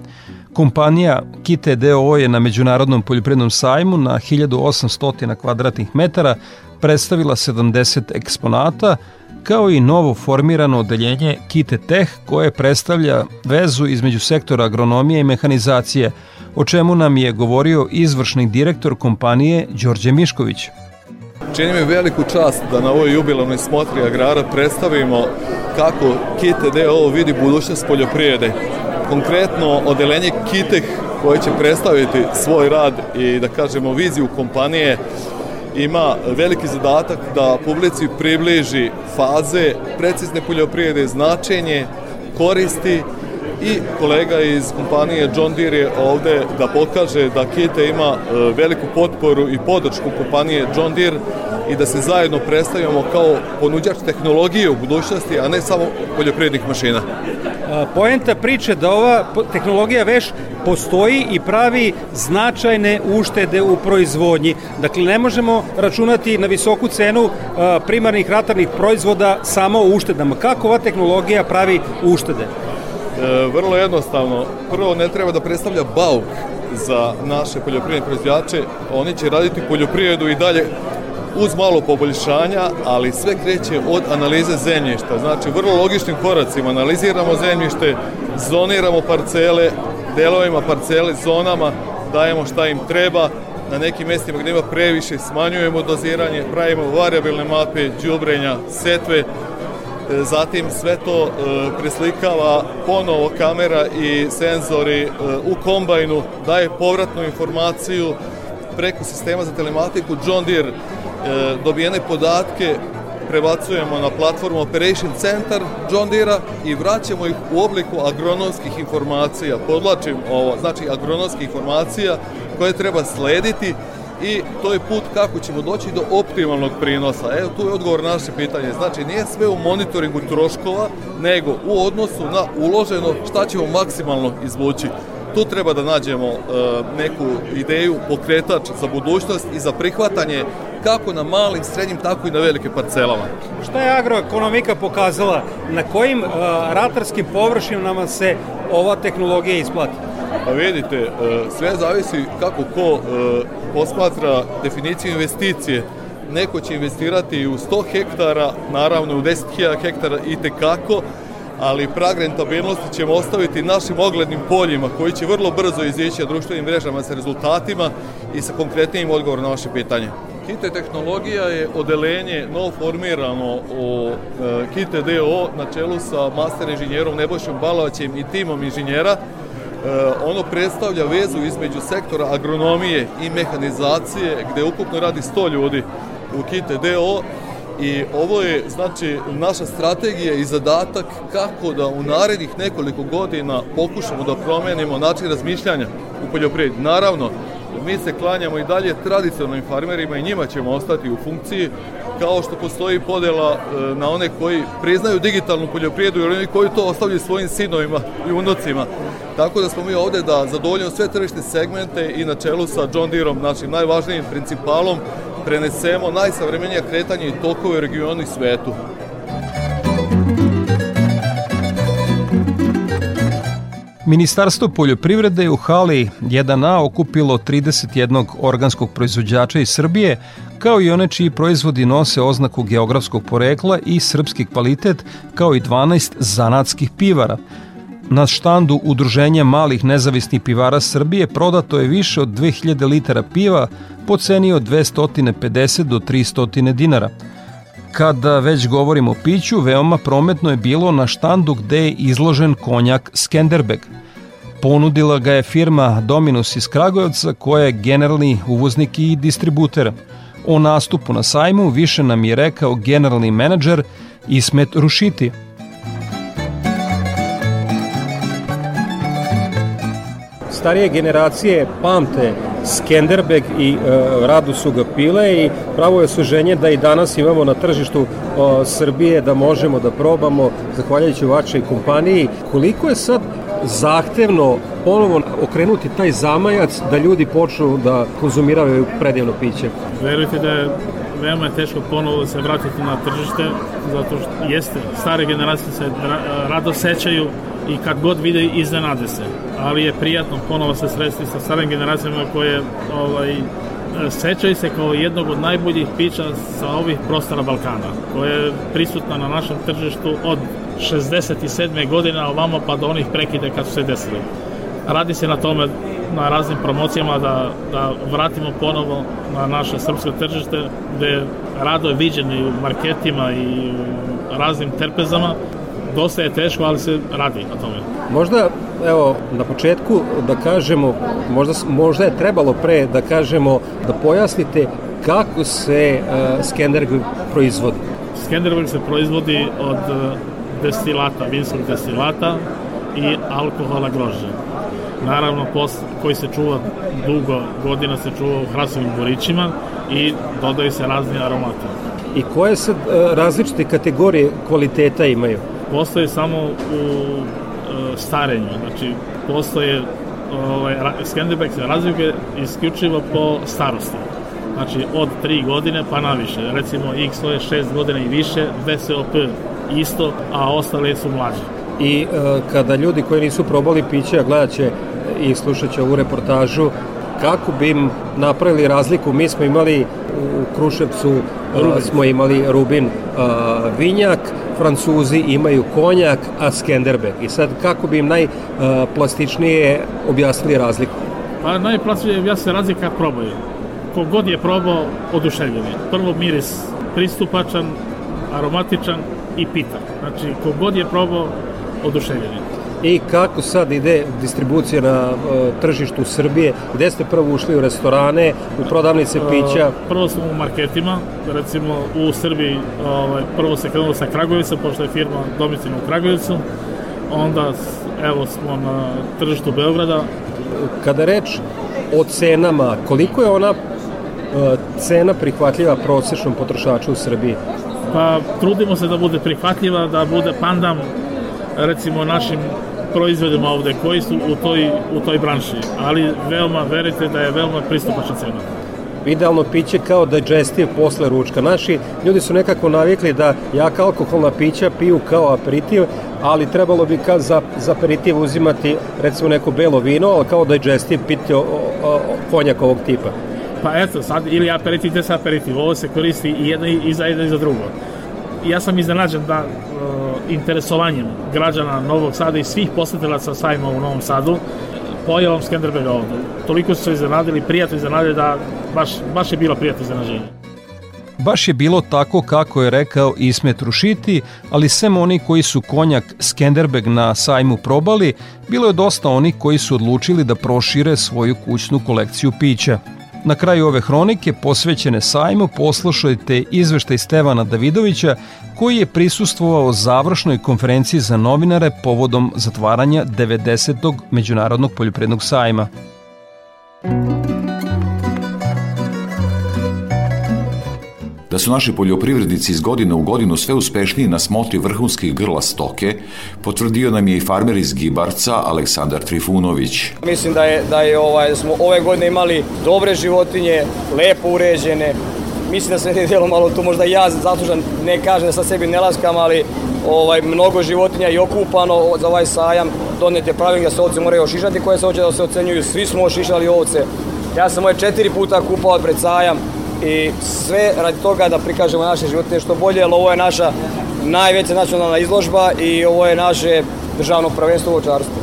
Kompanija Kite DO je na Međunarodnom poljoprivrednom sajmu na 1800 kvadratnih metara predstavila 70 eksponata, kao i novo formirano odeljenje Kite Tech koje predstavlja vezu između sektora agronomije i mehanizacije – o čemu nam je govorio izvršni direktor kompanije Đorđe Mišković. Čini mi veliku čast da na ovoj jubilarnoj smotri agrara predstavimo kako Kite DO vidi budućnost poljoprivrede. Konkretno, odelenje Kiteh koje će predstaviti svoj rad i da kažemo viziju kompanije ima veliki zadatak da publici približi faze precizne poljoprivrede, značenje, koristi i kolega iz kompanije John Deere je ovde da pokaže da Kite ima e, veliku potporu i podršku kompanije John Deere i da se zajedno predstavljamo kao ponuđač tehnologije u budućnosti, a ne samo poljoprivrednih mašina. Poenta priče da ova tehnologija veš postoji i pravi značajne uštede u proizvodnji. Dakle, ne možemo računati na visoku cenu primarnih ratarnih proizvoda samo uštedama. Kako ova tehnologija pravi uštede? E, vrlo jednostavno. Prvo, ne treba da predstavlja bauk za naše poljoprivredne proizvođače. Oni će raditi poljoprivredu i dalje uz malo poboljšanja, ali sve kreće od analize zemljišta. Znači, vrlo logičnim koracima analiziramo zemljište, zoniramo parcele, delovima parcele, zonama, dajemo šta im treba, na nekim mestima gde ima previše smanjujemo doziranje, pravimo variabilne mape, džubrenja, setve, zatim sve to e, preslikava ponovo kamera i senzori e, u kombajnu, daje povratnu informaciju preko sistema za telematiku John Deere dobijene podatke prebacujemo na platformu Operation Center John Deere i vraćamo ih u obliku agronomskih informacija. Podlačim ovo, znači agronomskih informacija koje treba slediti i to je put kako ćemo doći do optimalnog prinosa. Evo, tu je odgovor na naše pitanje. Znači, nije sve u monitoringu troškova, nego u odnosu na uloženo šta ćemo maksimalno izvući. Tu treba da nađemo e, neku ideju, pokretač za budućnost i za prihvatanje kako na malim, srednjim, tako i na velike parcelama. Šta je agroekonomika pokazala? Na kojim uh, ratarskim površinama se ova tehnologija isplati? Pa vidite, e, sve zavisi kako ko e, posmatra definiciju investicije. Neko će investirati u 100 hektara, naravno u 10.000 hektara i tekako, ali prag rentabilnosti ćemo ostaviti našim oglednim poljima koji će vrlo brzo izići na društvenim mrežama sa rezultatima i sa konkretnim odgovorom na vaše pitanje. Kite tehnologija je odelenje novo formirano e, Kite DO na čelu sa master inženjerom Nebojšom Balovaćem i timom inženjera ono predstavlja vezu između sektora agronomije i mehanizacije, gde ukupno radi 100 ljudi u Kite DO i ovo je znači naša strategija i zadatak kako da u narednih nekoliko godina pokušamo da promenimo način razmišljanja u poljoprivredi. Naravno, mi se klanjamo i dalje tradicionalnim farmerima i njima ćemo ostati u funkciji, kao što postoji podela e, na one koji priznaju digitalnu poljoprivredu i oni koji to ostavljaju svojim sinovima i unocima. Tako da smo mi ovde da zadovoljimo sve tržišne segmente i na čelu sa John Deerom, našim najvažnijim principalom, prenesemo najsavremenija kretanje i tokove u regionu i svetu. Ministarstvo poljoprivrede je u hali 1A okupilo 31 organskog proizvođača iz Srbije, kao i one čiji proizvodi nose oznaku geografskog porekla i srpski kvalitet, kao i 12 zanatskih pivara. Na štandu Udruženja malih nezavisnih pivara Srbije prodato je više od 2000 litara piva po ceni od 250 do 300 dinara – Kada već govorimo o piću, veoma prometno je bilo na štandu gde je izložen konjak Skenderbeg. Ponudila ga je firma Dominus iz Kragujevca koja je generalni uvoznik i distributer. O nastupu na sajmu više nam je rekao generalni menadžer Ismet Rušiti. starije generacije pamte Skenderbeg i e, radu su ga pile i pravo je suženje da i danas imamo na tržištu Srbije da možemo da probamo zahvaljujući vašoj kompaniji. Koliko je sad zahtevno ponovo okrenuti taj zamajac da ljudi počnu da konzumiraju predivno piće? Verujte da je veoma teško ponovo da se vratiti na tržište, zato što jeste, stare generacije se rado sećaju i kad god vide iznenade se. Ali je prijatno ponovo se sresti sa starim generacijama koje ovaj, sećaju se kao jednog od najboljih pića sa ovih prostora Balkana, koja je prisutna na našem tržištu od 67. godina ovamo pa do onih prekide kad su se desili. Radi se na tome na raznim promocijama da, da vratimo ponovo na naše srpsko tržište gde rado je viđen i u marketima i u raznim terpezama dosta je teško, ali se radi na tome. Možda, evo, na početku da kažemo, možda, možda je trebalo pre da kažemo, da pojasnite kako se uh, Skenderberg proizvodi. Skenderberg se proizvodi od uh, destilata, vinskog destilata i alkohola grožđa. Naravno, post, koji se čuva dugo godina, se čuva u hrasovim borićima i dodaju se razni aromati. I koje sad uh, različite kategorije kvaliteta imaju? Postoje samo u e, starenju, znači postoje ovaj, Skenderbeg se razlikuje isključivo po starosti. Znači od 3 godine pa naviše. Recimo X to je 6 godina i više, VSOP isto, a ostale su mlađe. I e, kada ljudi koji nisu probali piće, a gledat će i slušat će ovu reportažu, kako bi im napravili razliku? Mi smo imali u Kruševcu, Rubin. smo imali Rubin a, vinjak, Francuzi imaju konjak, a Skenderbeg. I sad kako bi im najplastičnije objasnili razliku? Pa najplastičnije objasnili razliku kad probaju. Kogod je probao, oduševljen je. Prvo miris pristupačan, aromatičan i pitak. Znači, kogod je probao, oduševljen je. I kako sad ide distribucija na uh, tržištu Srbije? Gde ste prvo ušli u restorane, u prodavnice pića? Uh, prvo smo u marketima, recimo u Srbiji ovaj, prvo se krenulo sa Kragujevicom, pošto je firma domicilna u Kragujevcu, onda evo smo na tržištu Beograda. Kada reč o cenama, koliko je ona uh, cena prihvatljiva prosečnom potrošaču u Srbiji? Pa trudimo se da bude prihvatljiva, da bude pandam recimo našim proizvodima ovde koji su u toj, u toj branši, ali veoma, verite da je veoma pristupačna cena idealno piće kao digestiv posle ručka. Naši ljudi su nekako navikli da jaka alkoholna pića piju kao aperitiv, ali trebalo bi kao za, za aperitiv uzimati recimo neko belo vino, ali kao digestiv piti o, o, o, konjak ovog tipa. Pa eto, sad ili aperitiv, gde se aperitiv, ovo se koristi i jedno i za jedno i za drugo. Ja sam iznenađen da interesovanjem građana Novog Sada i svih posetilaca sajma u Novom Sadu pojavom Skenderbega ovde. Toliko su se iznenadili, prijatno iznenadili da baš, baš je bilo prijatno iznenađenje. Baš je bilo tako kako je rekao Ismet Rušiti, ali sem oni koji su konjak Skenderbeg na sajmu probali, bilo je dosta oni koji su odlučili da prošire svoju kućnu kolekciju pića. Na kraju ove hronike posvećene sajmu poslušajte izveštaj Stevana Davidovića koji je prisustvovao završnoj konferenciji za novinare povodom zatvaranja 90. Međunarodnog poljoprednog sajma. Da su naši poljoprivrednici iz godine u godinu sve uspešniji na smotri vrhunskih grla stoke, potvrdio nam je i farmer iz Gibarca Aleksandar Trifunović. Mislim da je da je ovaj da smo ove godine imali dobre životinje, lepo uređene. Mislim da se delo malo tu možda ja zaslužan, ne kažem da sa sebi ne laskam, ali ovaj mnogo životinja je okupano za ovaj sajam. Donete pravilnik da se ovce moraju ošišati koje se hoće da se ocenjuju. Svi smo ošišali ovce. Ja sam moje četiri puta kupao pred sajam i sve radi toga da prikažemo naše životinje što bolje, jer ovo je naša najveća nacionalna izložba i ovo je naše državno prvenstvo u očarstvu.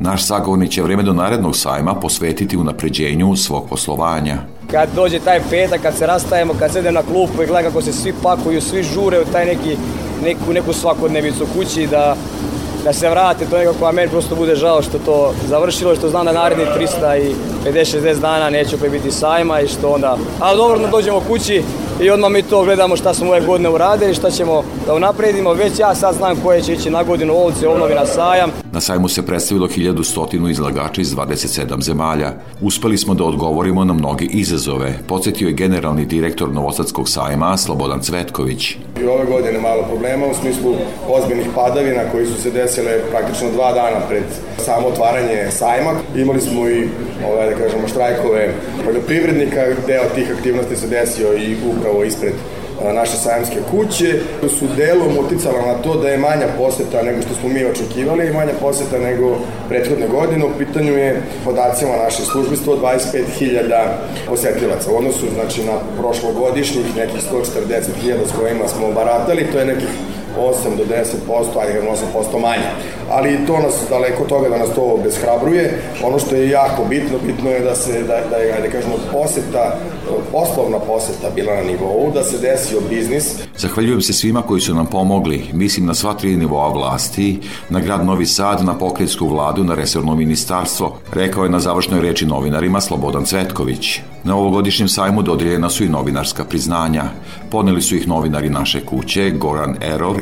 Naš sagovornik će vreme do narednog sajma posvetiti unapređenju svog poslovanja. Kad dođe taj petak, kad se rastajemo, kad sedem na klupu i gledam kako se svi pakuju, svi žure u taj neki, neku, neku svakodnevicu kući, da da se vrate, to nekako, a meni prosto bude žao što to završilo, što znam da narednih 350-60 dana neće opet biti sajma i što onda, ali dobro da dođemo kući i odmah mi to gledamo šta smo ove godine uradili, šta ćemo da unapredimo. Već ja sad znam koje će ići na godinu ovce, obnovi na sajam. Na sajmu se predstavilo 1100 izlagača iz 27 zemalja. Uspeli smo da odgovorimo na mnoge izazove, podsjetio je generalni direktor Novosadskog sajma Slobodan Cvetković. I ove godine malo problema u smislu ozbiljnih padavina koji su se desile praktično dva dana pred samo otvaranje sajma. Imali smo i, ovaj, da kažemo, štrajkove poljoprivrednika, deo tih aktivnosti se desio i upravo ispred naše sajamske kuće su delom uticala na to da je manja poseta nego što smo mi očekivali i manja poseta nego prethodne godine. U pitanju je podacima naše službe 125.000 posetilaca. U odnosu znači, na prošlogodišnjih nekih 140.000 s kojima smo baratali, to je nekih 8 do 10%, ajde 8% manje. Ali to nas daleko toga da nas to obeshrabruje. Ono što je jako bitno, bitno je da se da da je da kažemo poseta poslovna poseta bila na nivou, da se desio biznis. Zahvaljujem se svima koji su nam pomogli, mislim na sva tri nivoa vlasti, na grad Novi Sad, na pokrajinsku vladu, na resorno ministarstvo, rekao je na završnoj reči novinarima Slobodan Cvetković. Na ovogodišnjem sajmu dodeljena su i novinarska priznanja. Poneli su ih novinari naše kuće, Goran Eror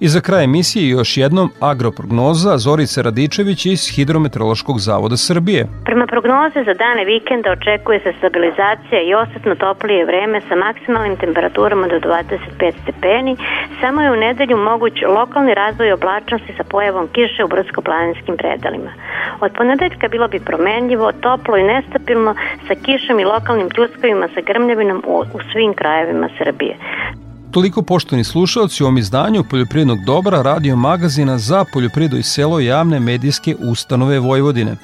I za kraj emisije još jednom agroprognoza Zorice Radičević iz Hidrometeorološkog zavoda Srbije. Prema prognoze za dane vikenda očekuje se stabilizacija i osetno toplije vreme sa maksimalnim temperaturama do 25 stepeni. Samo je u nedelju moguć lokalni razvoj oblačnosti sa pojavom kiše u brdsko-planinskim predelima. Od ponedeljka bilo bi promenljivo, toplo i nestabilno sa kišom i lokalnim pljuskovima sa grmljavinom u, u svim krajevima Srbije. Toliko poštovni slušalci u ovom izdanju Poljoprivrednog dobra radio magazina za poljoprivredu i selo javne medijske ustanove Vojvodine.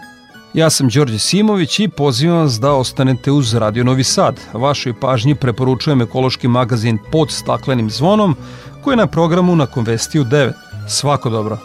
Ja sam Đorđe Simović i pozivam vas da ostanete uz Radio Novi Sad. Vašoj pažnji preporučujem ekološki magazin Pod staklenim zvonom koji je na programu na Konvestiju 9. Svako dobro!